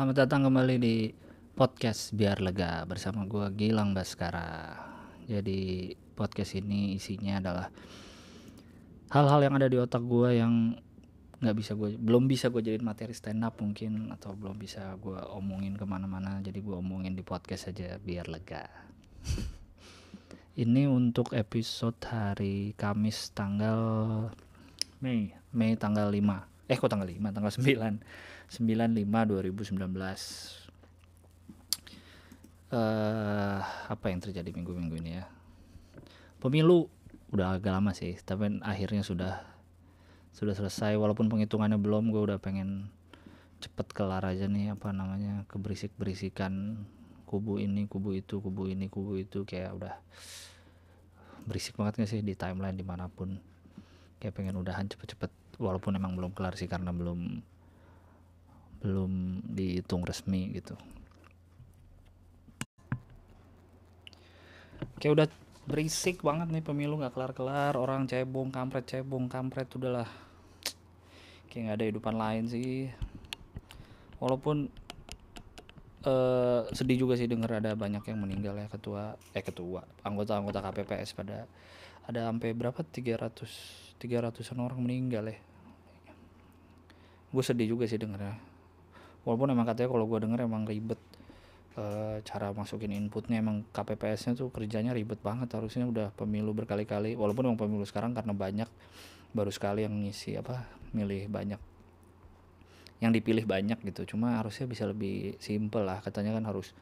Selamat datang kembali di podcast Biar Lega bersama gue Gilang Baskara. Jadi podcast ini isinya adalah hal-hal yang ada di otak gue yang nggak bisa gue belum bisa gue jadiin materi stand up mungkin atau belum bisa gue omongin ke mana-mana. Jadi gue omongin di podcast aja biar lega. Ini untuk episode hari Kamis tanggal Mei. Mei tanggal 5 eh kok tanggal 5 tanggal 9 95 2019 uh, apa yang terjadi minggu-minggu ini ya? Pemilu udah agak lama sih tapi akhirnya sudah sudah selesai. Walaupun penghitungannya belum gue udah pengen cepet kelar aja nih apa namanya keberisik berisikan kubu ini kubu itu kubu ini kubu itu. Kayak udah berisik banget gak sih di timeline di mana pun. Kayak pengen udahan cepet-cepet walaupun emang belum kelar sih karena belum belum dihitung resmi gitu. Kayak udah berisik banget nih pemilu nggak kelar-kelar orang cebong kampret cebong kampret udahlah. Kayak nggak ada hidupan lain sih. Walaupun uh, sedih juga sih denger ada banyak yang meninggal ya ketua eh ketua anggota-anggota KPPS pada ada sampai berapa? 300 300an orang meninggal ya. Gue sedih juga sih denger ya walaupun emang katanya kalau gue denger emang ribet e, cara masukin inputnya emang KPPS-nya tuh kerjanya ribet banget harusnya udah pemilu berkali-kali. Walaupun emang pemilu sekarang karena banyak baru sekali yang ngisi apa milih banyak yang dipilih banyak gitu. Cuma harusnya bisa lebih simple lah katanya kan harus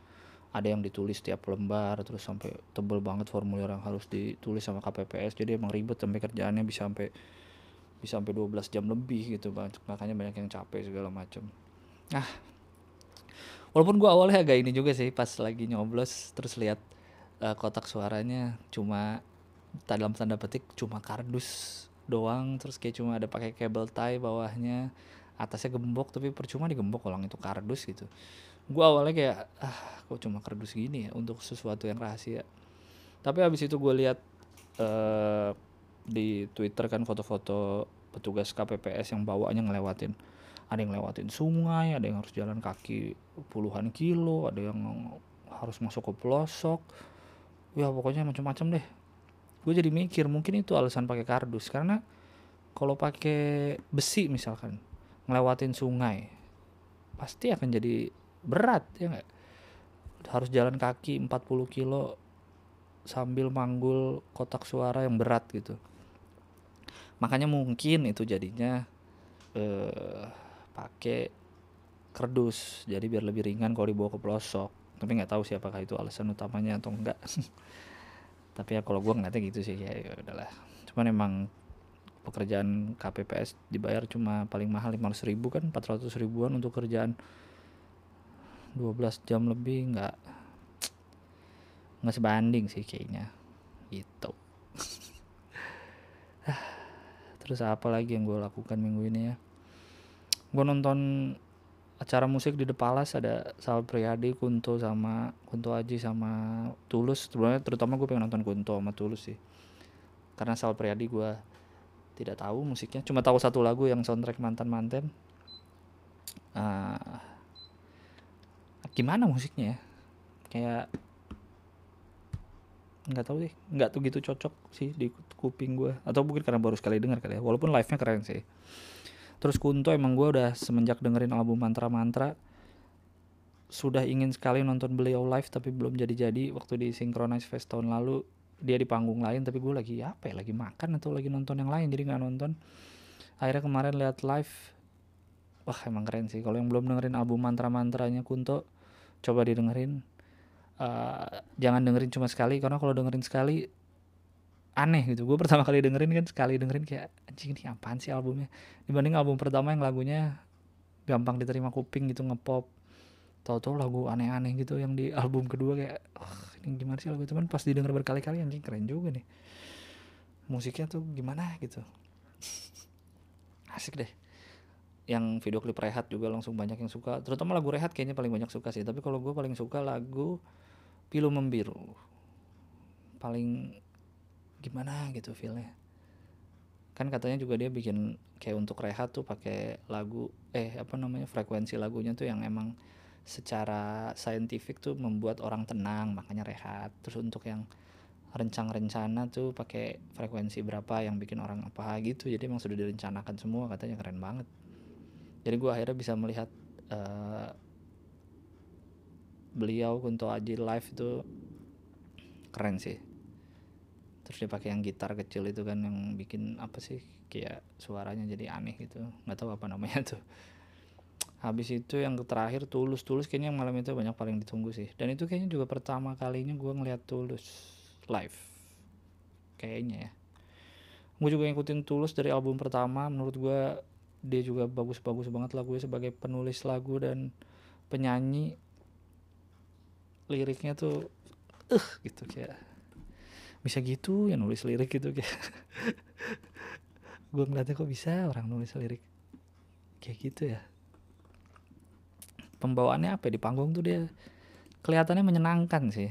ada yang ditulis tiap lembar terus sampai tebel banget formulir yang harus ditulis sama KPPS jadi emang ribet sampai kerjaannya bisa sampai bisa sampai 12 jam lebih gitu makanya banyak yang capek segala macam ah. Walaupun gua awalnya agak ini juga sih pas lagi nyoblos terus lihat uh, kotak suaranya cuma dalam tanda petik cuma kardus doang terus kayak cuma ada pakai kabel tie bawahnya atasnya gembok tapi percuma digembok orang itu kardus gitu. Gua awalnya kayak ah kok cuma kardus gini ya untuk sesuatu yang rahasia? Tapi habis itu gue lihat uh, di Twitter kan foto-foto petugas KPPS yang bawaannya ngelewatin ada yang lewatin sungai ada yang harus jalan kaki puluhan kilo ada yang harus masuk ke pelosok. Ya pokoknya macam-macam deh. Gue jadi mikir mungkin itu alasan pakai kardus. Karena kalau pakai besi misalkan ngelewatin sungai pasti akan jadi berat ya nggak? Harus jalan kaki 40 kilo sambil manggul kotak suara yang berat gitu. Makanya mungkin itu jadinya eh, pakai kerdus jadi biar lebih ringan kalau dibawa ke pelosok. Tapi nggak tahu siapakah itu alasan utamanya atau enggak. Tapi ya kalau gue ngeliatnya gitu sih ya, udahlah. Cuman emang pekerjaan KPPS dibayar cuma paling mahal 500 ribu kan 400 ribuan untuk kerjaan. 12 jam lebih nggak nggak sebanding sih kayaknya. Gitu. Terus apa lagi yang gue lakukan minggu ini ya gue nonton acara musik di The Palace ada Sal Priadi, Kunto sama Kunto Aji sama Tulus. Sebenarnya terutama gue pengen nonton Kunto sama Tulus sih. Karena Sal Priadi gue tidak tahu musiknya, cuma tahu satu lagu yang soundtrack mantan-mantan. Uh, gimana musiknya ya? Kayak nggak tahu sih, nggak tuh gitu cocok sih di kuping gue. Atau mungkin karena baru sekali dengar kali ya. Walaupun live-nya keren sih terus Kunto emang gue udah semenjak dengerin album mantra-mantra sudah ingin sekali nonton beliau live tapi belum jadi-jadi. Waktu di Synchronize Fest tahun lalu dia di panggung lain tapi gue lagi apa ya lagi makan atau lagi nonton yang lain jadi nggak nonton. Akhirnya kemarin lihat live. Wah emang keren sih. Kalau yang belum dengerin album mantra-mantranya Kunto coba didengerin. Uh, jangan dengerin cuma sekali karena kalau dengerin sekali aneh gitu. Gue pertama kali dengerin kan sekali dengerin kayak anjing ini apaan sih albumnya? Dibanding album pertama yang lagunya gampang diterima kuping gitu ngepop. Tau-tau lagu aneh-aneh gitu yang di album kedua kayak oh, ini gimana sih lagu itu? Kan pas didengar berkali-kali anjing keren juga nih. Musiknya tuh gimana gitu. Asik deh. Yang video klip Rehat juga langsung banyak yang suka. Terutama lagu Rehat kayaknya paling banyak suka sih. Tapi kalau gue paling suka lagu Pilu Membiru. Paling gimana gitu feelnya. Kan katanya juga dia bikin kayak untuk rehat tuh pakai lagu eh apa namanya frekuensi lagunya tuh yang emang secara saintifik tuh membuat orang tenang makanya rehat. Terus untuk yang rencang-rencana tuh pakai frekuensi berapa yang bikin orang apa gitu. Jadi emang sudah direncanakan semua katanya keren banget. Jadi gue akhirnya bisa melihat uh, beliau Kunto Aji live itu keren sih terus dia pakai yang gitar kecil itu kan yang bikin apa sih kayak suaranya jadi aneh gitu. Nggak tahu apa namanya tuh. Habis itu yang terakhir tulus. Tulus kayaknya malam itu banyak paling ditunggu sih. Dan itu kayaknya juga pertama kalinya gue ngeliat tulus live. Kayaknya ya. Gue juga ngikutin Tulus dari album pertama. Menurut gue dia juga bagus-bagus banget lagunya sebagai penulis lagu dan penyanyi. Liriknya tuh eh uh, gitu kayak bisa gitu ya nulis lirik gitu kayak. Gue ngeliatnya kok bisa orang nulis lirik? Kayak gitu ya. Pembawaannya apa ya? Di panggung tuh dia kelihatannya menyenangkan sih.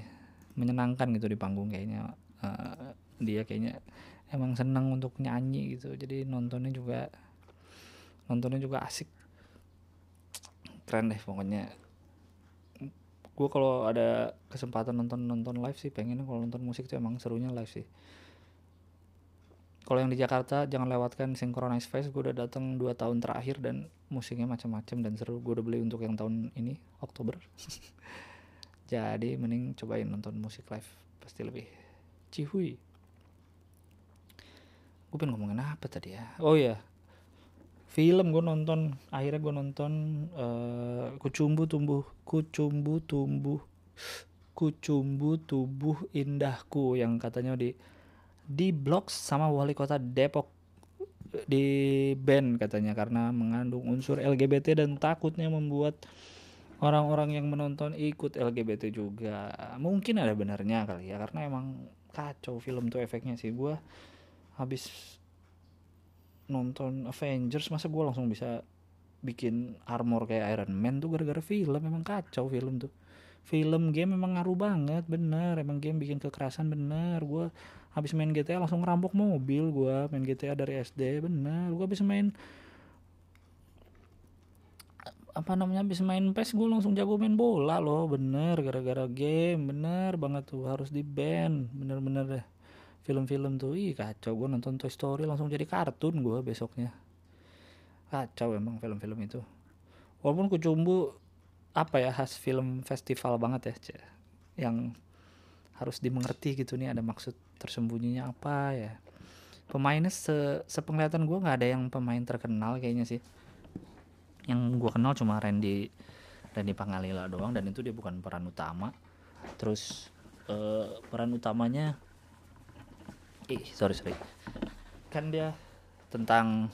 Menyenangkan gitu di panggung kayaknya. Uh, dia kayaknya emang senang untuk nyanyi gitu. Jadi nontonnya juga nontonnya juga asik. Keren deh pokoknya gue kalau ada kesempatan nonton nonton live sih pengen kalau nonton musik tuh emang serunya live sih. Kalau yang di Jakarta jangan lewatkan Synchronize Fest gue udah datang dua tahun terakhir dan musiknya macam-macam dan seru. Gue udah beli untuk yang tahun ini Oktober. Jadi mending cobain nonton musik live pasti lebih. Cihui. Gue pengen ngomongin apa tadi ya? Oh ya film gue nonton akhirnya gue nonton uh, kucumbu tumbuh kucumbu tumbuh kucumbu tubuh indahku yang katanya di di blok sama wali kota Depok di band katanya karena mengandung unsur LGBT dan takutnya membuat orang-orang yang menonton ikut LGBT juga. Mungkin ada benarnya kali ya karena emang kacau film tuh efeknya sih. Gue habis nonton Avengers masa gue langsung bisa bikin armor kayak Iron Man tuh gara-gara film emang kacau film tuh. Film game memang ngaruh banget bener. Emang game bikin kekerasan bener. Gue habis main GTA langsung ngerampok mobil gue main GTA dari SD bener. Gue habis main apa namanya habis main PES gue langsung jago main bola loh bener. Gara-gara game bener banget tuh harus di ban bener-bener deh film-film tuh ih kacau. Gue nonton Toy Story langsung jadi kartun gue besoknya. Kacau emang film-film itu. Walaupun kucumbu apa ya khas film festival banget ya yang harus dimengerti gitu nih ada maksud tersembunyinya apa ya. Pemainnya se sepenglihatan gue nggak ada yang pemain terkenal kayaknya sih. Yang gue kenal cuma Randy Randy Pangalila doang dan itu dia bukan peran utama. Terus uh, peran utamanya ih sorry sorry. Kan dia tentang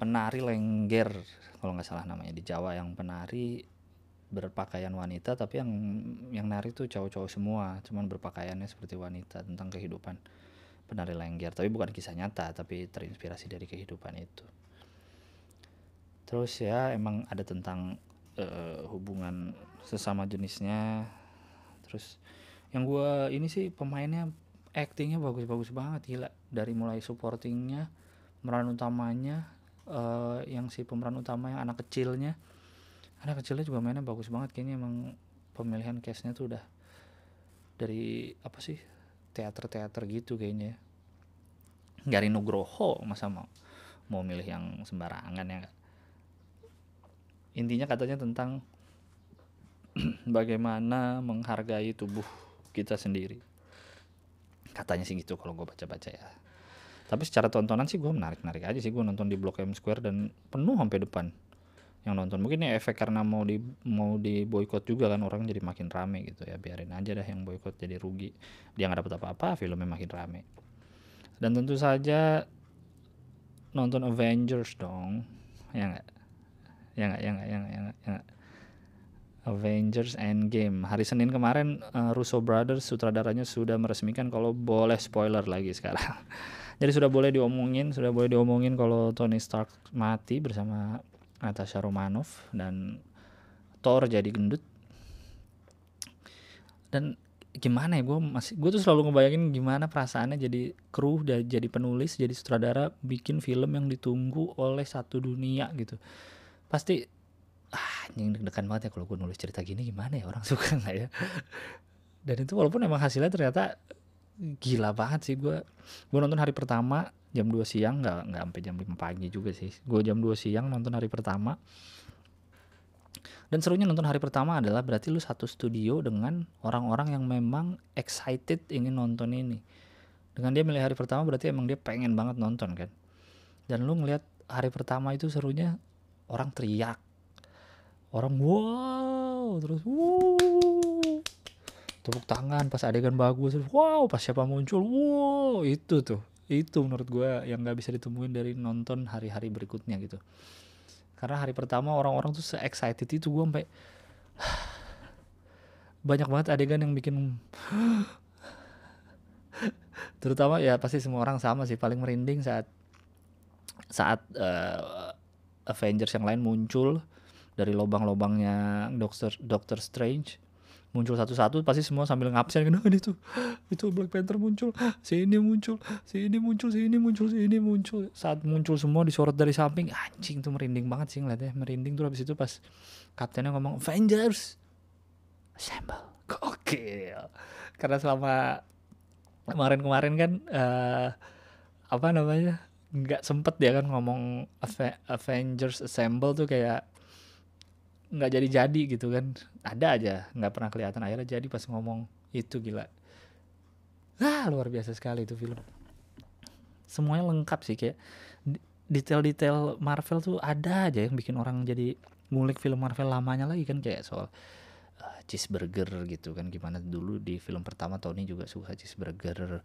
penari lengger kalau nggak salah namanya. Di Jawa yang penari berpakaian wanita tapi yang yang nari tuh cowok-cowok semua. Cuman berpakaiannya seperti wanita tentang kehidupan penari lengger. Tapi bukan kisah nyata tapi terinspirasi dari kehidupan itu. Terus ya emang ada tentang uh, hubungan sesama jenisnya. Terus yang gue ini sih pemainnya actingnya bagus-bagus banget gila. Dari mulai supportingnya pemeran utamanya uh, yang si pemeran utama yang anak kecilnya. Anak kecilnya juga mainnya bagus banget kayaknya emang pemilihan castnya tuh udah dari apa sih teater-teater gitu kayaknya. Gari Nugroho masa mau mau milih yang sembarangan ya intinya katanya tentang bagaimana menghargai tubuh kita sendiri katanya sih gitu kalau gue baca-baca ya. Tapi secara tontonan sih gue menarik-narik aja sih gue nonton di Blok M Square dan penuh sampai depan yang nonton. Mungkin ya efek karena mau di mau di boykot juga kan orang jadi makin rame gitu ya. Biarin aja dah yang boykot jadi rugi. Dia nggak dapat apa-apa filmnya makin rame. Dan tentu saja nonton Avengers dong. Ya nggak? Ya nggak? Ya nggak? Ya nggak? Ya nggak? Ya Avengers Endgame. Hari Senin kemarin uh, Russo Brothers sutradaranya sudah meresmikan kalau boleh spoiler lagi sekarang. Jadi sudah boleh diomongin sudah boleh diomongin kalau Tony Stark mati bersama Natasha Romanoff dan Thor jadi gendut. Dan gimana ya gue masih gue tuh selalu ngebayangin gimana perasaannya jadi kru dan jadi penulis jadi sutradara bikin film yang ditunggu oleh satu dunia gitu. Pasti ah anjing deg-degan banget ya kalau gue nulis cerita gini. Gimana ya orang suka nggak ya? Dan itu walaupun emang hasilnya ternyata gila banget sih. Gue gue nonton hari pertama jam 2 siang. Nggak nggak sampai jam 5 pagi juga sih. Gue jam 2 siang nonton hari pertama. Dan serunya nonton hari pertama adalah berarti lu satu studio dengan orang-orang yang memang excited ingin nonton ini. Dengan dia milih hari pertama berarti emang dia pengen banget nonton kan? Dan lu ngeliat hari pertama itu serunya orang teriak orang wow. Terus wow tepuk tangan pas adegan bagus. Wow. Pas siapa muncul wow. Itu tuh. Itu menurut gue yang nggak bisa ditemuin dari nonton hari-hari berikutnya gitu. Karena hari pertama orang-orang tuh se excited itu gue sampai banyak banget adegan yang bikin terutama ya pasti semua orang sama sih. Paling merinding saat saat uh, Avengers yang lain muncul dari lubang-lubangnya Doctor Doctor Strange. Muncul satu-satu pasti semua sambil ngabsen kan oh, itu itu Black Panther muncul. Si ini muncul si ini muncul si ini muncul si ini muncul. Saat muncul semua disorot dari samping anjing tuh merinding banget sih ngeliatnya. Merinding tuh habis itu pas kaptennya ngomong Avengers! Assemble. Oke karena selama kemarin-kemarin kan uh, apa namanya nggak sempet dia kan ngomong Avengers Assemble tuh kayak nggak jadi-jadi gitu kan. Ada aja nggak pernah kelihatan. Akhirnya jadi pas ngomong itu gila. Ah luar biasa sekali itu film. Semuanya lengkap sih kayak detail-detail Marvel tuh ada aja yang bikin orang jadi ngulik film Marvel lamanya lagi kan kayak soal uh, cheeseburger gitu kan. Gimana dulu di film pertama Tony juga suka cheeseburger.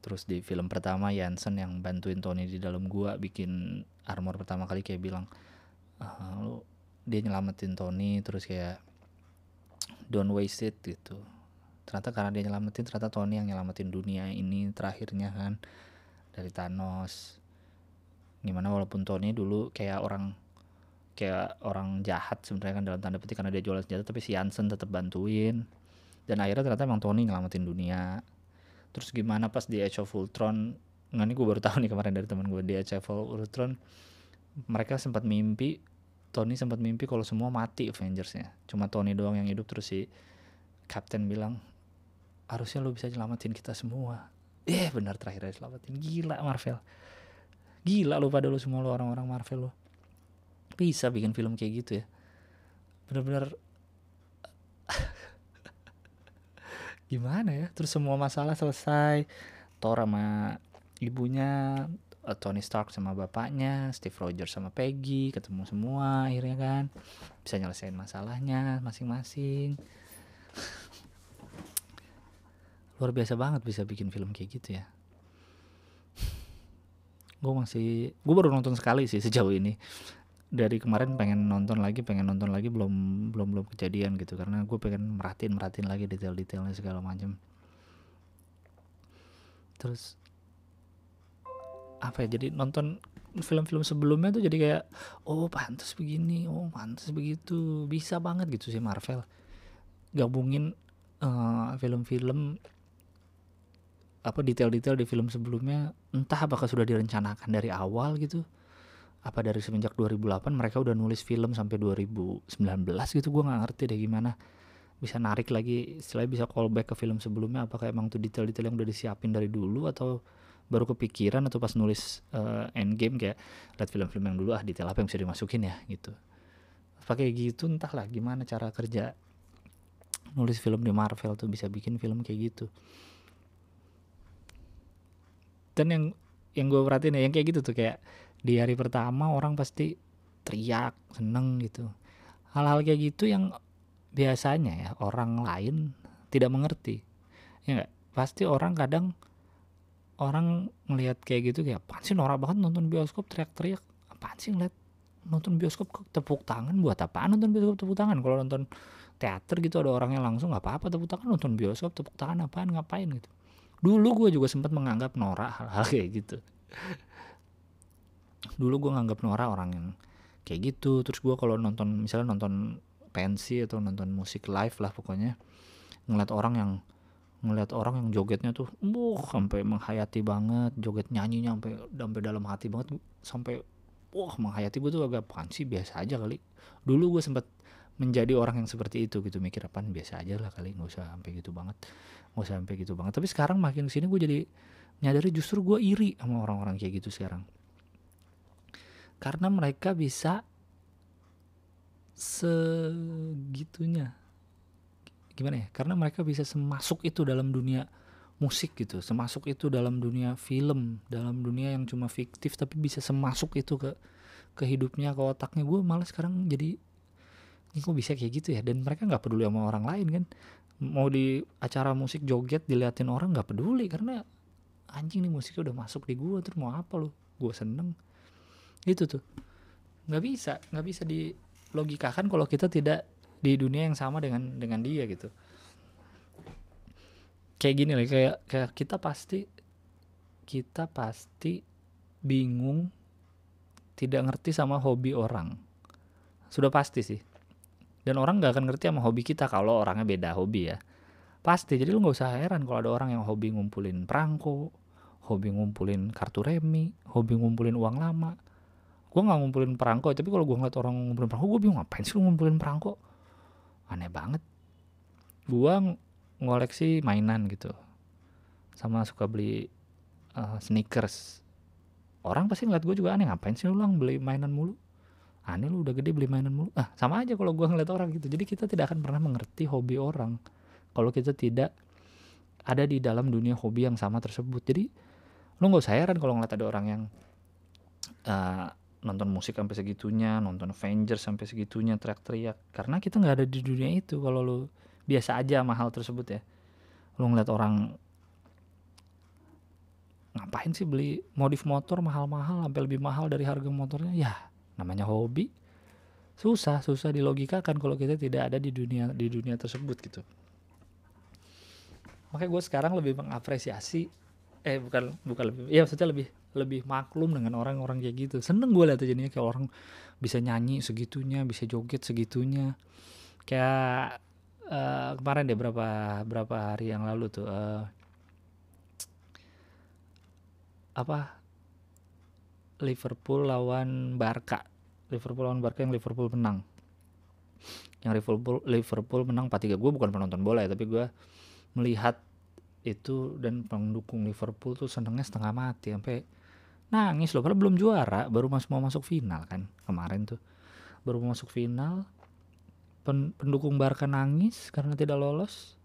Terus di film pertama Yansen yang bantuin Tony di dalam gua bikin armor pertama kali kayak bilang uh, lu dia nyelamatin Tony terus kayak don't waste it gitu. Ternyata karena dia nyelamatin ternyata Tony yang nyelamatin dunia ini terakhirnya kan dari Thanos. Gimana walaupun Tony dulu kayak orang kayak orang jahat sebenarnya kan dalam tanda petik karena dia jualan senjata tapi si Hansen tetap bantuin. Dan akhirnya ternyata emang Tony nyelamatin dunia. Terus gimana pas di Age of Ultron nggak nih gue baru tahu nih kemarin dari teman gue di Age of Ultron mereka sempat mimpi Tony sempat mimpi kalau semua mati Avengersnya. Cuma Tony doang yang hidup terus si Captain bilang harusnya lo bisa nyelamatin kita semua. Eh benar terakhir selamatin. Gila Marvel. Gila lo pada lo semua lo orang-orang Marvel lo bisa bikin film kayak gitu ya. Bener-bener gimana ya? Terus semua masalah selesai. Thor sama ibunya uh, Tony Stark sama bapaknya, Steve Rogers sama Peggy, ketemu semua akhirnya kan. Bisa nyelesain masalahnya masing-masing. Luar biasa banget bisa bikin film kayak gitu ya. gue masih, gue baru nonton sekali sih sejauh ini. Dari kemarin pengen nonton lagi, pengen nonton lagi belum belum belum kejadian gitu karena gue pengen merhatiin merhatiin lagi detail-detailnya segala macam. Terus apa ya jadi nonton film-film sebelumnya tuh jadi kayak oh pantas begini oh pantas begitu. Bisa banget gitu sih Marvel gabungin uh, film-film apa detail-detail di film sebelumnya entah apakah sudah direncanakan dari awal gitu apa dari semenjak 2008 mereka udah nulis film sampai 2019 gitu gue nggak ngerti deh gimana. Bisa narik lagi istilahnya bisa callback ke film sebelumnya apakah emang tuh detail-detail yang udah disiapin dari dulu atau baru kepikiran atau pas nulis uh, endgame kayak lihat film-film yang dulu ah detail apa yang bisa dimasukin ya gitu. Pakai gitu entahlah gimana cara kerja nulis film di Marvel tuh bisa bikin film kayak gitu. Dan yang yang gue perhatiin ya yang kayak gitu tuh kayak di hari pertama orang pasti teriak seneng gitu. Hal-hal kayak gitu yang biasanya ya orang lain tidak mengerti. Ya gak? pasti orang kadang orang ngelihat kayak gitu kayak apaan sih norak banget nonton bioskop? Teriak-teriak apaan sih ngeliat nonton bioskop tepuk tangan? Buat apaan nonton bioskop tepuk tangan? Kalau nonton teater gitu ada orangnya langsung nggak apa-apa tepuk tangan nonton bioskop tepuk tangan apaan ngapain? Gitu. Dulu gue juga sempat menganggap norak hal-hal kayak gitu. Dulu gue nganggap norak orang yang kayak gitu. Terus gue kalau nonton misalnya nonton pensi atau nonton musik live lah pokoknya ngeliat orang yang ngelihat orang yang jogetnya tuh, uh, sampai menghayati banget, joget nyanyinya sampai sampai dalam hati banget, sampai wah menghayati gue tuh agak apaan sih? Biasa aja kali. Dulu gue sempat menjadi orang yang seperti itu gitu mikir apaan? Biasa aja lah kali nggak usah sampai gitu banget nggak usah sampai gitu banget. Tapi sekarang makin sini gue jadi nyadari justru gue iri sama orang-orang kayak gitu sekarang. Karena mereka bisa segitunya gimana ya karena mereka bisa semasuk itu dalam dunia musik gitu semasuk itu dalam dunia film dalam dunia yang cuma fiktif tapi bisa semasuk itu ke ke hidupnya ke otaknya. Gue malah sekarang jadi ini kok bisa kayak gitu ya? Dan mereka nggak peduli sama orang lain kan. Mau di acara musik joget diliatin orang nggak peduli karena anjing nih musiknya udah masuk di gue terus mau apa lo gue seneng. Itu tuh. Nggak bisa nggak bisa di logikakan kalau kita tidak di dunia yang sama dengan dengan dia gitu. Kayak gini lah kayak kayak kita pasti kita pasti bingung tidak ngerti sama hobi orang. Sudah pasti sih. Dan orang nggak akan ngerti sama hobi kita kalau orangnya beda hobi ya. Pasti. Jadi lu nggak usah heran kalau ada orang yang hobi ngumpulin perangko hobi ngumpulin kartu remi hobi ngumpulin uang lama. Gue nggak ngumpulin perangko tapi kalau gue ngeliat orang ngumpulin perangko gue bingung ngapain sih lu ngumpulin perangko aneh banget. Gue ngoleksi mainan gitu. Sama suka beli uh, sneakers. Orang pasti ngeliat gue juga aneh ngapain sih lu lang beli mainan mulu? Aneh lu udah gede beli mainan mulu. Ah sama aja kalau gue ngeliat orang gitu. Jadi kita tidak akan pernah mengerti hobi orang kalau kita tidak ada di dalam dunia hobi yang sama tersebut. Jadi lu nggak usah heran kalau ngeliat ada orang yang uh, nonton musik sampai segitunya nonton Avengers sampai segitunya teriak-teriak. Karena kita nggak ada di dunia itu kalau lu biasa aja sama hal tersebut ya. Lu ngeliat orang ngapain sih beli modif motor mahal-mahal sampai lebih mahal dari harga motornya? Ya namanya hobi. Susah susah dilogikakan kalau kita tidak ada di dunia di dunia tersebut gitu. Makanya gue sekarang lebih mengapresiasi eh bukan bukan lebih ya maksudnya lebih lebih maklum dengan orang-orang kayak gitu. Seneng gue lihat jadinya kayak orang bisa nyanyi segitunya bisa joget segitunya. Kayak uh, kemarin deh berapa berapa hari yang lalu tuh uh, apa Liverpool lawan Barca. Liverpool lawan Barca yang Liverpool menang. Yang Liverpool Liverpool menang 4-3 gue bukan penonton bola ya tapi gue melihat itu dan pendukung Liverpool tuh senengnya setengah mati sampai nangis loh karena belum juara baru masuk mau masuk final kan kemarin tuh. Baru mau masuk final Pen, pendukung Barca nangis karena tidak lolos.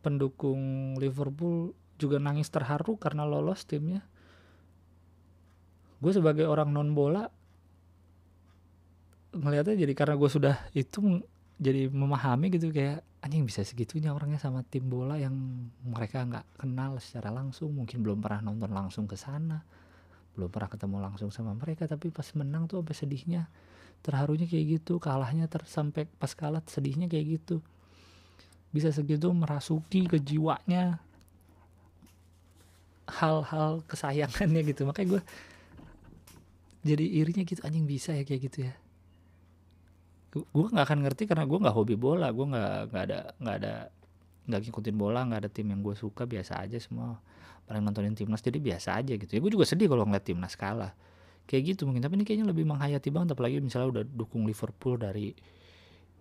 Pendukung Liverpool juga nangis terharu karena lolos timnya. Gue sebagai orang non bola ngelihatnya jadi karena gue sudah itu jadi memahami gitu kayak anjing bisa segitunya orangnya sama tim bola yang mereka nggak kenal secara langsung mungkin belum pernah nonton langsung ke sana belum pernah ketemu langsung sama mereka tapi pas menang tuh sampai sedihnya terharunya kayak gitu kalahnya ter sampai pas kalah sedihnya kayak gitu. Bisa segitu merasuki ke jiwanya hal-hal kesayangannya gitu. Makanya gue jadi irinya gitu anjing bisa ya kayak gitu ya. Gue nggak akan ngerti karena gue nggak hobi bola gue nggak nggak ada nggak ada nggak ngikutin bola nggak ada tim yang gue suka biasa aja semua. Paling nontonin timnas jadi biasa aja gitu. Ya gue juga sedih kalau ngeliat timnas kalah. Kayak gitu mungkin tapi ini kayaknya lebih menghayati banget apalagi misalnya udah dukung Liverpool dari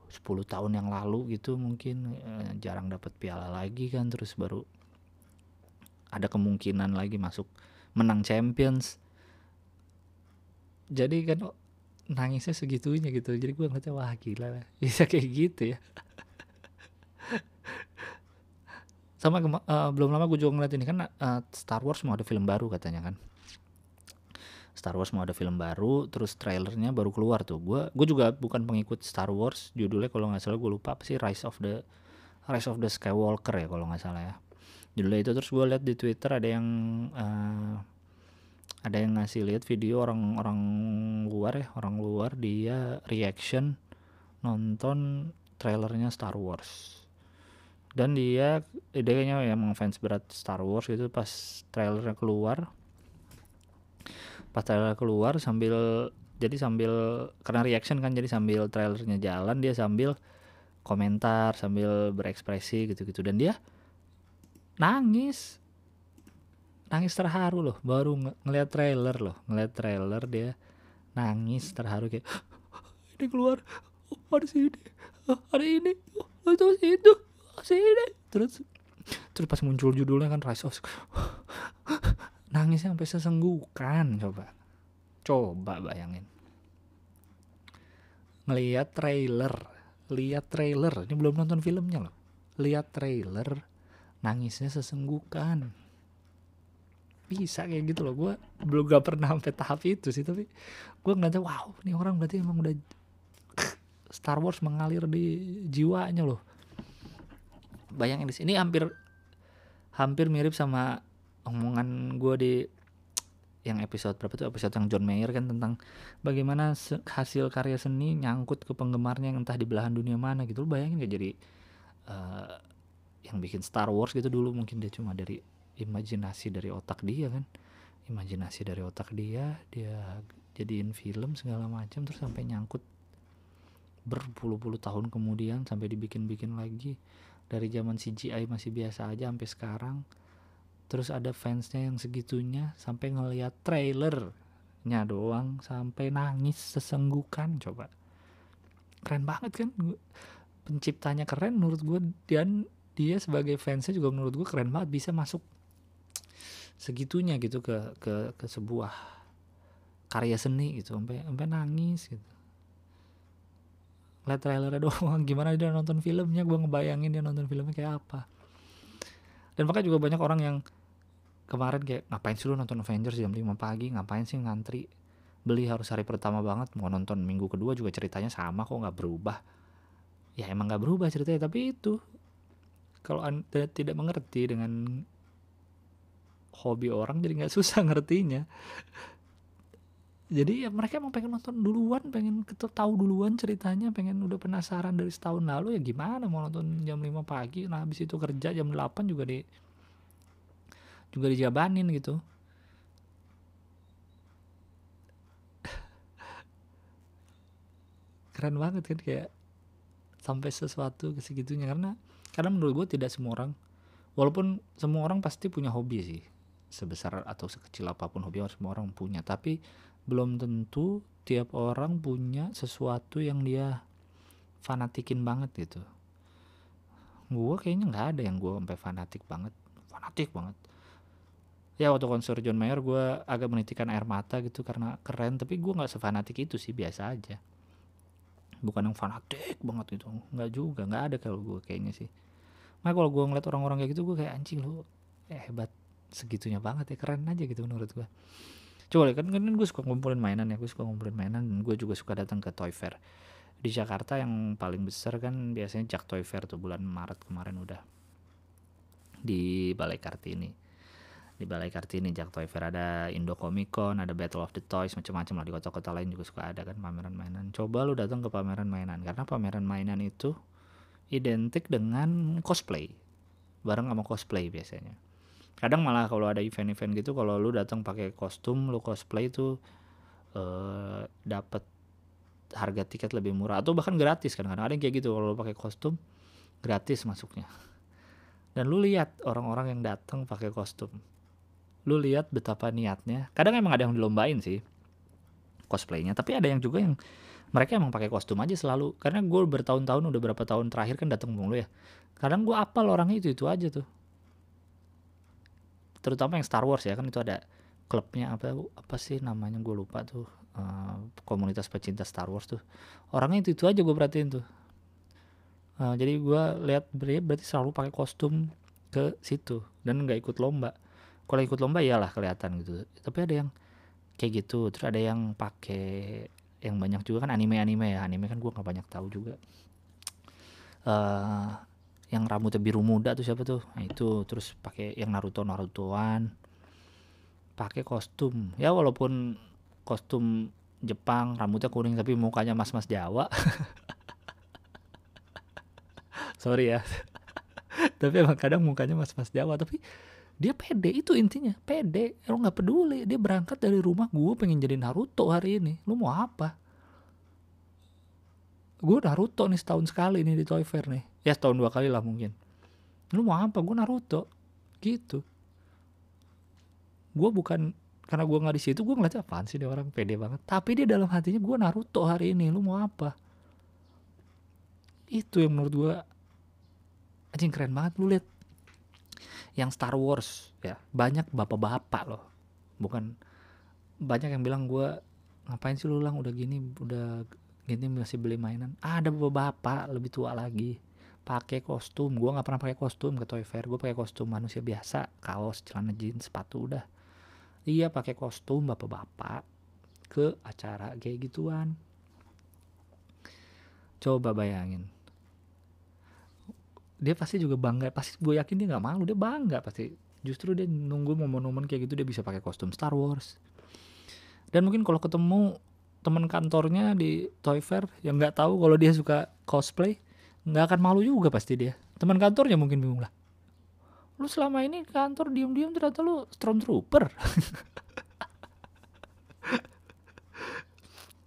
10 tahun yang lalu gitu mungkin eh, jarang dapat piala lagi kan terus baru ada kemungkinan lagi masuk menang Champions. Jadi kan oh, nangisnya segitunya gitu. Jadi gue ngeliatnya wah gila. Lah bisa kayak gitu ya sama uh, belum lama gue juga ngeliat ini kan uh, Star Wars mau ada film baru katanya kan. Star Wars mau ada film baru terus trailernya baru keluar tuh. Gue gue juga bukan pengikut Star Wars judulnya kalau nggak salah gue lupa apa sih Rise of the Rise of the Skywalker ya kalau nggak salah ya. Judulnya itu terus gue lihat di Twitter ada yang uh, ada yang ngasih lihat video orang-orang luar ya orang luar dia reaction nonton trailernya Star Wars dan dia dia kayaknya emang fans berat Star Wars gitu pas trailernya keluar. Pas trailer keluar sambil jadi sambil karena reaction kan jadi sambil trailernya jalan dia sambil komentar sambil berekspresi gitu-gitu. Dan dia nangis. Nangis terharu loh baru ng ngeliat trailer loh. Ngeliat trailer dia nangis terharu kayak ini keluar oh, ada sini oh, ada ini oh, itu itu terus terus pas muncul judulnya kan Rise of nangisnya sampai sesenggukan coba. Coba bayangin. Ngelihat trailer. Lihat trailer. Ini belum nonton filmnya loh. Lihat trailer nangisnya sesenggukan. Bisa kayak gitu loh. Gue belum gak pernah sampai tahap itu sih tapi gue ngeliatnya wow ini orang berarti emang udah Star Wars mengalir di jiwanya loh bayangin di sini hampir hampir mirip sama omongan gue di yang episode berapa tuh? Episode yang John Mayer kan tentang bagaimana hasil karya seni nyangkut ke penggemarnya yang entah di belahan dunia mana gitu. Lo bayangin gak jadi uh, yang bikin Star Wars gitu dulu mungkin dia cuma dari imajinasi dari otak dia kan? Imajinasi dari otak dia dia jadiin film segala macam terus sampai nyangkut berpuluh-puluh tahun kemudian sampai dibikin-bikin lagi dari zaman CGI masih biasa aja sampai sekarang. Terus ada fansnya yang segitunya sampai ngeliat trailernya doang sampai nangis sesenggukan coba. Keren banget kan? Penciptanya keren menurut gue dan dia sebagai fansnya juga menurut gue keren banget bisa masuk segitunya gitu ke ke ke sebuah karya seni gitu sampai sampai nangis gitu lihat trailernya doang. Gimana dia nonton filmnya? Gue ngebayangin dia nonton filmnya kayak apa. Dan makanya juga banyak orang yang kemarin kayak ngapain sih lu nonton Avengers jam 5 pagi? Ngapain sih ngantri? Beli harus hari pertama banget mau nonton minggu kedua juga ceritanya sama kok nggak berubah. Ya emang nggak berubah ceritanya tapi itu kalau anda tidak mengerti dengan hobi orang jadi nggak susah ngertinya jadi ya mereka emang pengen nonton duluan pengen tahu duluan ceritanya pengen udah penasaran dari setahun lalu ya gimana mau nonton jam 5 pagi? Nah habis itu kerja jam 8 juga di juga dijabanin gitu. Keren banget kan kayak sampai sesuatu ke segitunya. Karena karena menurut gue tidak semua orang walaupun semua orang pasti punya hobi sih sebesar atau sekecil apa pun hobi semua orang punya. Tapi belum tentu tiap orang punya sesuatu yang dia fanatikin banget gitu. Gue kayaknya nggak ada yang gue sampai fanatik banget. Fanatik banget. Ya waktu konser John Mayer gue agak menitikan air mata gitu karena keren tapi gue nggak sefanatik itu sih biasa aja. Bukan yang fanatik banget gitu. Nggak juga nggak ada kalau gue kayaknya sih. Nah kalau gue ngeliat orang-orang kayak gitu gue kayak anjing lu eh, hebat segitunya banget ya keren aja gitu menurut gue coba kan kan gue suka ngumpulin mainan ya gue suka ngumpulin mainan dan gue juga suka datang ke Toy Fair. Di Jakarta yang paling besar kan biasanya Jak Toy Fair tuh bulan Maret kemarin udah. Di Balai Kartini. Di Balai Kartini Jak Toy Fair. Ada Indo Comic Con ada Battle of the Toys macam-macam lah. Di kota-kota lain juga suka ada kan pameran mainan. Coba lu datang ke pameran mainan karena pameran mainan itu identik dengan cosplay. Bareng sama cosplay biasanya kadang malah kalau ada event-event gitu kalau lu datang pakai kostum lu cosplay itu uh, dapat harga tiket lebih murah atau bahkan gratis. Kan kadang ada yang kayak gitu kalau lu pakai kostum gratis masuknya. Dan lu lihat orang-orang yang datang pakai kostum. Lu lihat betapa niatnya. Kadang emang ada yang dilombain sih cosplaynya. Tapi ada yang juga yang mereka emang pakai kostum aja selalu. Karena gue bertahun-tahun udah berapa tahun terakhir kan datang mulu ya. Kadang gue apal orangnya itu itu aja tuh terutama yang Star Wars ya kan itu ada klubnya apa apa sih namanya gue lupa tuh uh, komunitas pecinta Star Wars tuh. Orangnya itu itu aja gue perhatiin tuh. Uh, jadi gue lihat berarti selalu pakai kostum ke situ dan nggak ikut lomba. Kalau ikut lomba iyalah kelihatan gitu. Tapi ada yang kayak gitu terus ada yang pakai yang banyak juga kan anime-anime ya. Anime kan gue nggak banyak tahu juga. Uh, yang rambutnya biru muda tuh siapa tuh? Nah itu. Terus pakai yang Naruto Narutoan. Pakai kostum. Ya walaupun kostum Jepang rambutnya kuning tapi mukanya mas-mas Jawa. Sorry ya. Tapi emang kadang mukanya mas-mas Jawa. Tapi dia pede itu intinya. Pede. Lo nggak peduli. Dia berangkat dari rumah. Gue pengen jadi Naruto hari ini. Lu mau apa gue Naruto nih setahun sekali nih di Toy Fair nih. Ya setahun dua kali lah mungkin. Lu mau apa? Gue Naruto. Gitu. Gue bukan karena gue nggak di situ gue ngeliat apaan sih dia orang? Pede banget. Tapi dia dalam hatinya gue Naruto hari ini lu mau apa? Itu yang menurut gue anjing keren banget lu lihat yang Star Wars ya banyak bapak-bapak loh. Bukan banyak yang bilang gue ngapain sih lu lang? Udah gini udah gini masih beli mainan. Ada bapak-bapak lebih tua lagi. Pakai kostum. Gue nggak pernah pakai kostum ke Toy Fair. Gue pakai kostum manusia biasa. Kaos celana jeans sepatu udah. Iya pakai kostum bapak-bapak ke acara kayak gituan. Coba bayangin. Dia pasti juga bangga. Pasti gue yakin dia nggak malu. Dia bangga pasti. Justru dia nunggu momen-momen kayak gitu dia bisa pakai kostum Star Wars. Dan mungkin kalau ketemu teman kantornya di Toy Fair yang nggak tahu kalau dia suka cosplay nggak akan malu juga pasti dia. Teman kantornya mungkin bingung lah. Lu selama ini kantor diem-diem ternyata lu stormtrooper.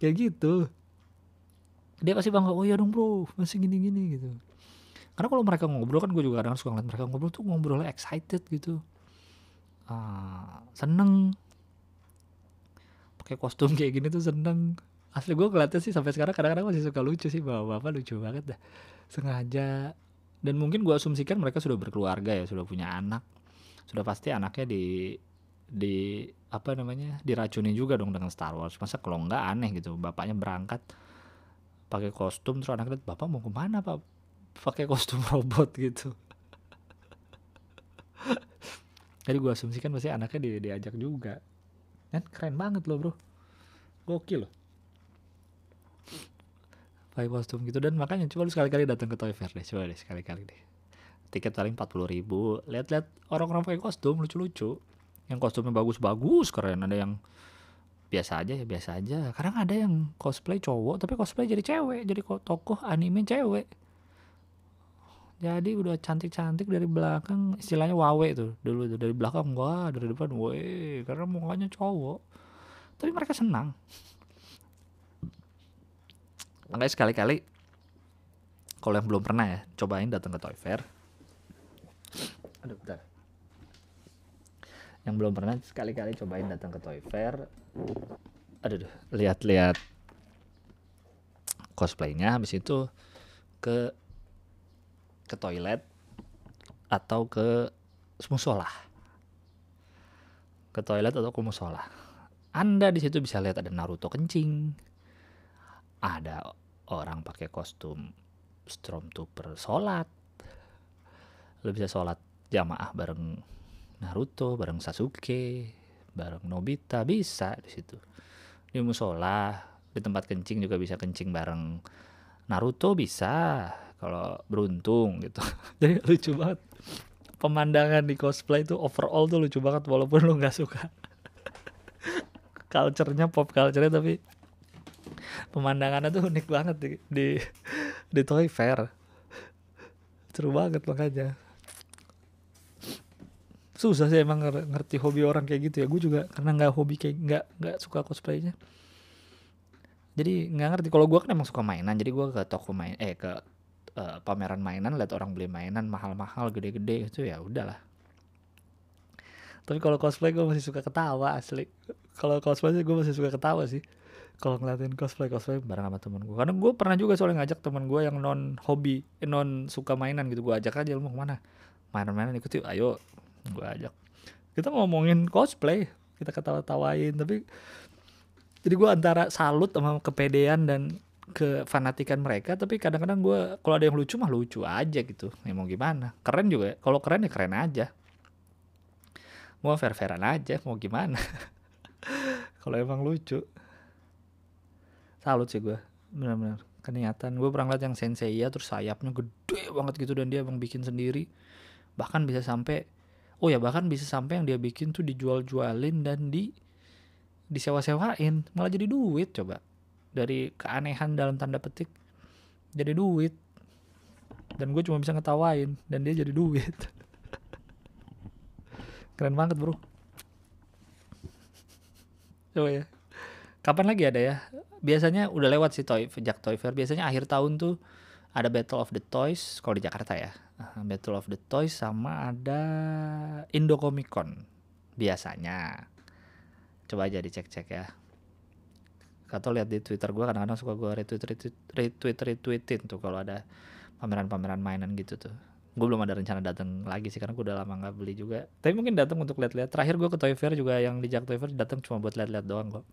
Kayak gitu. Dia pasti bangga oh iya dong bro masih gini-gini gitu. Karena kalau mereka ngobrol kan gue juga kadang suka ngeliat mereka ngobrol tuh ngobrolnya excited gitu. Uh, seneng pakai kostum kayak gini tuh seneng. Asli gue ngeliatnya sih sampai sekarang kadang-kadang masih suka lucu sih bapak bapak lucu banget dah. Sengaja. Dan mungkin gue asumsikan mereka sudah berkeluarga ya sudah punya anak. Sudah pasti anaknya di di apa namanya diracuni juga dong dengan Star Wars. Masa kalau enggak aneh gitu bapaknya berangkat pakai kostum terus anaknya bapak mau ke mana pak? Pakai kostum robot gitu. Jadi gue asumsikan pasti anaknya di, diajak juga kan keren banget loh bro. Gokil loh. Pakai kostum gitu. Dan makanya coba lu sekali-kali datang ke Toy Fair deh. Coba deh sekali-kali deh. Tiket paling empat puluh ribu. Lihat-lihat orang-orang pakai kostum lucu-lucu. Yang kostumnya bagus-bagus keren. Ada yang biasa aja ya biasa aja. Kadang ada yang cosplay cowok tapi cosplay jadi cewek. Jadi tokoh anime cewek jadi udah cantik-cantik dari belakang istilahnya wawe tuh dulu tuh. Dari belakang wah dari depan wae karena mukanya cowok. Tapi mereka senang. Makanya sekali-kali kalau yang belum pernah ya cobain datang ke Toy Fair. Aduh bentar. Yang belum pernah sekali-kali cobain datang ke Toy Fair. Aduh lihat-lihat cosplaynya. Habis itu ke ke toilet atau ke musola. Ke toilet atau ke musola. Anda di situ bisa lihat ada Naruto kencing ada orang pakai kostum stormtrooper sholat. Lo bisa sholat jamaah bareng Naruto bareng Sasuke bareng Nobita bisa di situ. Di musola di tempat kencing juga bisa kencing bareng Naruto bisa kalau beruntung gitu. Jadi lucu banget. Pemandangan di cosplay itu overall tuh lucu banget walaupun lo nggak suka. Culture-nya pop culture-nya tapi pemandangannya tuh unik banget di di, di Toy Fair. Seru banget makanya. Susah sih emang ngerti hobi orang kayak gitu ya. Gue juga karena nggak hobi kayak nggak nggak suka cosplaynya. Jadi nggak ngerti. Kalau gue kan emang suka mainan jadi gue ke toko main eh ke uh, pameran mainan lihat orang beli mainan mahal-mahal gede-gede itu ya udahlah. Tapi kalau cosplay gue masih suka ketawa asli. Kalau cosplay gue masih suka ketawa sih. Kalau ngeliatin cosplay cosplay bareng sama temen gue karena gue pernah juga soalnya ngajak temen gue yang non hobi eh, non suka mainan gitu. Gue ajak aja lu mau ke mana? Mainan-mainan ikut yuk ayo. Gue ajak. Kita ngomongin cosplay kita ketawa-tawain tapi jadi gue antara salut sama kepedean dan kefanatikan mereka tapi kadang-kadang gue kalau ada yang lucu mah lucu aja gitu. Ya mau gimana? Keren juga. Kalau keren ya keren aja. Mau fair-fairan aja mau gimana? Kalau emang lucu. Salut sih gue benar-benar. Keniatan gue pernah lihat yang sensei ya terus sayapnya gede banget gitu dan dia emang bikin sendiri. Bahkan bisa sampai oh ya bahkan bisa sampai yang dia bikin tuh dijual-jualin dan di disewa-sewain. Malah jadi duit coba dari keanehan dalam tanda petik jadi duit. Dan gue cuma bisa ngetawain dan dia jadi duit. Keren banget bro. Coba ya kapan lagi ada ya? Biasanya udah lewat sih toy sejak toy fair. Biasanya akhir tahun tuh ada Battle of the Toys kalau di Jakarta ya. Battle of the Toys sama ada Indo Comic Con biasanya. Coba aja dicek-cek ya atau lihat di Twitter gue kadang-kadang suka gue retweet retweet retweet retweetin tuh kalau ada pameran-pameran mainan gitu tuh. Gue belum ada rencana datang lagi sih karena gue udah lama nggak beli juga. Tapi mungkin datang untuk lihat-lihat. Terakhir gue ke Toy Fair juga yang di Jak Toy Fair datang cuma buat lihat-lihat doang kok.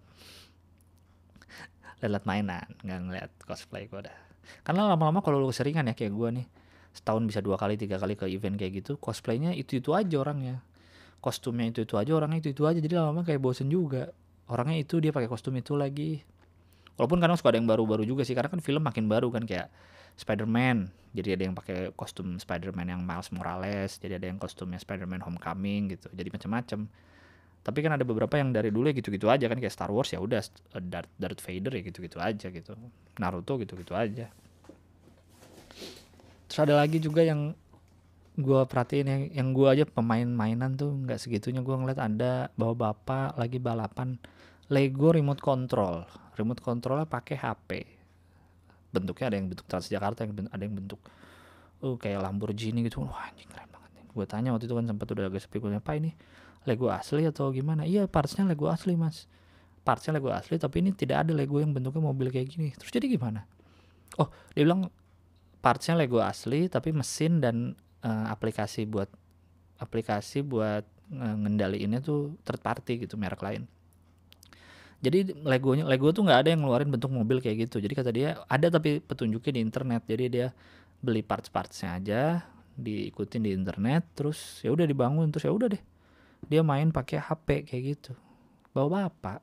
Lihat-lihat mainan nggak ngeliat cosplay gue dah. Karena lama-lama kalau lu seringan ya kayak gue nih setahun bisa dua kali tiga kali ke event kayak gitu cosplaynya itu itu aja orangnya. Kostumnya itu itu aja orangnya itu itu aja jadi lama-lama kayak bosen juga orangnya itu dia pakai kostum itu lagi. Walaupun kadang suka ada yang baru-baru juga sih karena kan film makin baru kan kayak Spider-Man. Jadi ada yang pakai kostum Spider-Man yang Miles Morales jadi ada yang kostumnya Spider-Man Homecoming gitu. Jadi macam-macam. Tapi kan ada beberapa yang dari dulu ya gitu-gitu aja kan kayak Star Wars ya udah eh, Darth, Darth Vader ya gitu-gitu aja gitu. Naruto gitu-gitu aja. Terus ada lagi juga yang gue perhatiin yang yang gue aja pemain mainan tuh nggak segitunya. Gue ngeliat ada bawa bapak lagi balapan Lego remote control. Remote controlnya pakai HP bentuknya ada yang bentuk Transjakarta yang ada yang bentuk oh kayak Lamborghini gitu. Wah anjing keren banget gue tanya waktu itu kan sempat udah agak sepi gue apa ini Lego asli atau gimana? Iya partsnya Lego asli mas. Partsnya Lego asli tapi ini tidak ada Lego yang bentuknya mobil kayak gini. Terus jadi gimana? Oh dia bilang partsnya Lego asli tapi mesin dan uh, aplikasi buat aplikasi buat uh, ngendaliinnya tuh third party gitu merek lain jadi Legonya Lego tuh nggak ada yang ngeluarin bentuk mobil kayak gitu. Jadi kata dia ada tapi petunjuknya di internet. Jadi dia beli parts-partsnya aja diikutin di internet terus ya udah dibangun terus ya udah deh. Dia main pakai HP kayak gitu. Bawa bapak.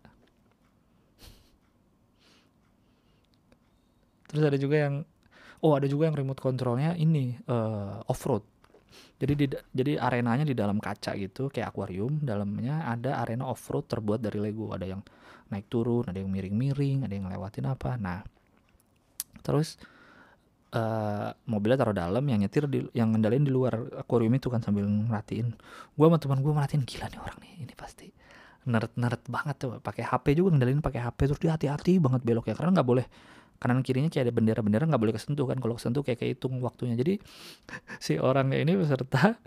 Terus ada juga yang oh ada juga yang remote controlnya ini uh, off road jadi di jadi arenanya di dalam kaca gitu kayak akuarium dalamnya ada arena off road terbuat dari Lego. Ada yang naik turun ada yang miring-miring ada yang ngelewatin apa. Nah terus uh, mobilnya taruh dalam yang nyetir di yang ngendalin di luar akuarium itu kan sambil ngeliatin gue sama teman gue ngeliatin gila nih orang nih ini pasti nerd nerd banget tuh. Pakai HP juga ngendalin pakai HP terus dia hati-hati banget belok ya karena nggak boleh. Kanan kirinya kayak ada bendera-bendera nggak boleh kesentuh kan kalau kesentuh kayak kehitung waktunya. Jadi si orangnya ini peserta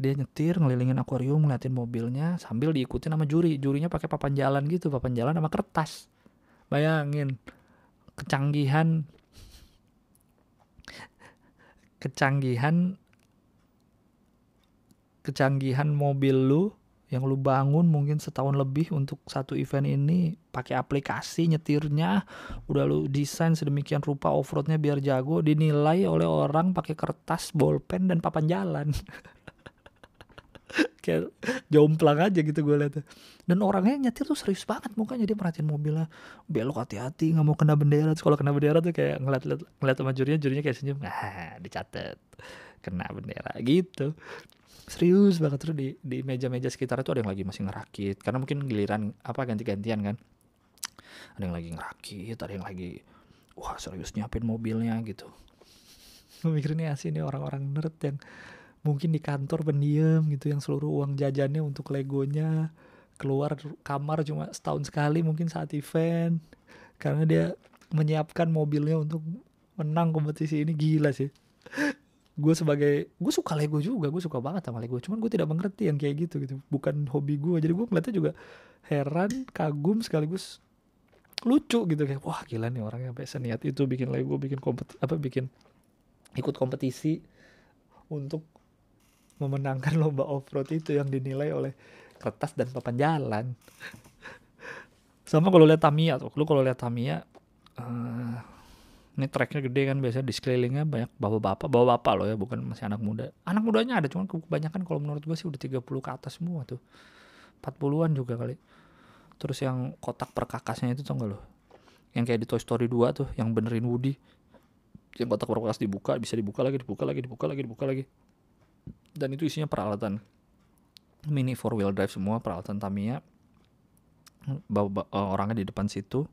dia nyetir ngelilingin akuarium ngeliatin mobilnya sambil diikutin sama juri. Jurinya pakai papan jalan gitu papan jalan sama kertas. Bayangin kecanggihan kecanggihan kecanggihan mobil lu yang lu bangun mungkin setahun lebih untuk satu event ini pakai aplikasi nyetirnya udah lu desain sedemikian rupa offroadnya biar jago dinilai oleh orang pakai kertas bolpen dan papan jalan kayak jomplang aja gitu gue liat dan orangnya nyetir tuh serius banget mukanya. Dia perhatiin mobilnya belok hati-hati nggak mau kena bendera. Kalau kena bendera tuh kayak ngeliat ngeliat, ngeliat sama jurinya jurinya kayak senyum ah dicatat kena bendera. Gitu. Serius banget. Terus di di meja-meja sekitar itu ada yang lagi masih ngerakit. Karena mungkin giliran apa ganti-gantian kan. Ada yang lagi ngerakit ada yang lagi wah serius nyiapin mobilnya gitu. Mikirnya sih ini orang-orang nerd yang mungkin di kantor pendiam gitu yang seluruh uang jajannya untuk legonya keluar kamar cuma setahun sekali mungkin saat event. Karena dia menyiapkan mobilnya untuk menang kompetisi ini gila sih. Gue sebagai gue suka Lego juga gue suka banget sama Lego. Cuman gue tidak mengerti yang kayak gitu gitu. Bukan hobi gue jadi gue ngeliatnya juga heran kagum sekaligus lucu gitu. Kayak wah gila nih orangnya sampai seniat itu bikin Lego bikin kompetisi apa bikin ikut kompetisi untuk memenangkan lomba off-road itu yang dinilai oleh kertas dan papan jalan. Sama kalau lihat Tamiya tuh, lu kalau lihat Tamiya uh, ini tracknya gede kan biasanya di sekelilingnya banyak bapak-bapak, bapak-bapak loh ya, bukan masih anak muda. Anak mudanya ada, cuman kebanyakan kalau menurut gue sih udah 30 ke atas semua tuh. 40-an juga kali. Terus yang kotak perkakasnya itu tau gak lo? Yang kayak di Toy Story 2 tuh, yang benerin Woody. Yang kotak perkakas dibuka, bisa dibuka lagi, dibuka lagi, dibuka lagi, dibuka lagi dan itu isinya peralatan. Mini four wheel drive semua peralatan Tamiya. Bawa, uh, orangnya di depan situ.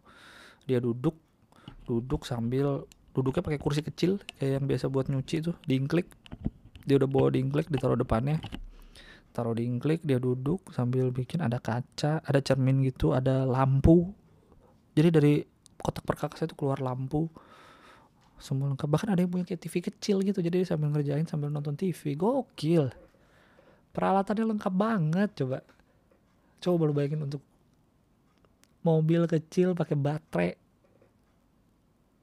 Dia duduk duduk sambil duduknya pakai kursi kecil kayak yang biasa buat nyuci tuh diingklik dia udah bawa diingklik ditaruh depannya. Taruh diingklik dia duduk sambil bikin ada kaca ada cermin gitu ada lampu. Jadi dari kotak perkakas itu keluar lampu semua lengkap. Bahkan ada yang punya kayak TV kecil gitu jadi sambil ngerjain sambil nonton TV gokil. Peralatannya lengkap banget coba. Coba baru bayangin untuk mobil kecil pakai baterai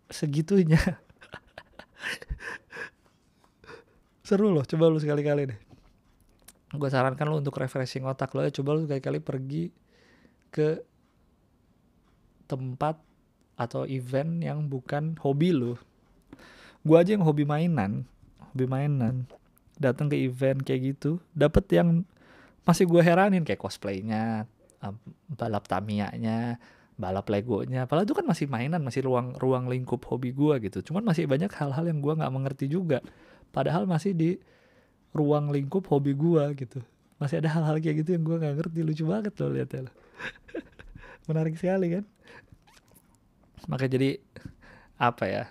segitunya. Seru loh coba lu sekali-kali deh. Gue sarankan lo untuk refreshing otak lo ya. Coba lo sekali-kali pergi ke tempat atau event yang bukan hobi lo gue aja yang hobi mainan hobi mainan. Datang ke event kayak gitu dapet yang masih gue heranin kayak cosplaynya balap Tamiya-nya balap Legonya. Padahal itu kan masih mainan masih ruang ruang lingkup hobi gue gitu. Cuman masih banyak hal-hal yang gue nggak mengerti juga. Padahal masih di ruang lingkup hobi gua gitu. Masih ada hal-hal kayak gitu yang gua nggak ngerti. Lucu banget loh lihatnya menarik sekali kan? Maka jadi apa ya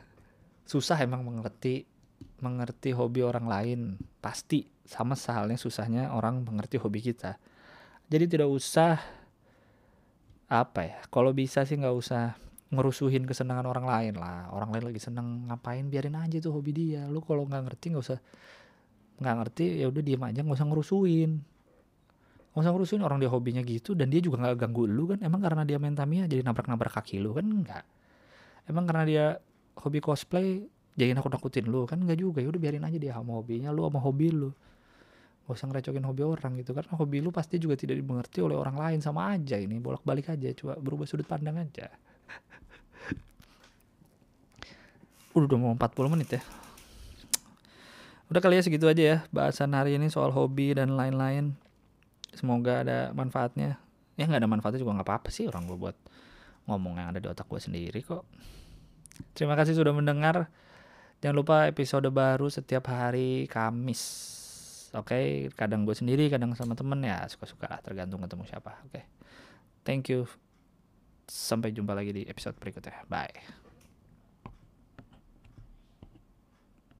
susah emang mengerti mengerti hobi orang lain. Pasti sama sehalnya susahnya orang mengerti hobi kita. Jadi tidak usah apa ya kalau bisa sih nggak usah ngerusuhin kesenangan orang lain lah. Orang lain lagi seneng ngapain biarin aja tuh hobi dia. Lu kalau nggak ngerti nggak usah nggak ngerti ya udah diem aja nggak usah ngerusuin nggak usah ngerusuin orang dia hobinya gitu dan dia juga nggak ganggu lu kan. Emang karena dia main Tamiya jadi nabrak-nabrak kaki lu kan? Enggak emang karena dia hobi cosplay jadi nakut-nakutin lu. Kan enggak juga ya udah biarin aja dia sama hobinya lu sama hobi lu. Gak usah ngerecokin hobi orang gitu karena hobi lu pasti juga tidak dimengerti oleh orang lain sama aja ini bolak-balik aja coba berubah sudut pandang aja. Udah udah mau 40 menit ya. Udah kali ya segitu aja ya bahasan hari ini soal hobi dan lain-lain. Semoga ada manfaatnya. Ya nggak ada manfaatnya juga nggak apa-apa sih orang gue buat ngomong yang ada di otak gue sendiri kok terima kasih sudah mendengar. Jangan lupa episode baru setiap hari Kamis. Oke okay? kadang gue sendiri kadang sama temen ya suka-suka lah tergantung ketemu siapa. Oke. Okay? thank you. Sampai jumpa lagi di episode berikutnya. Bye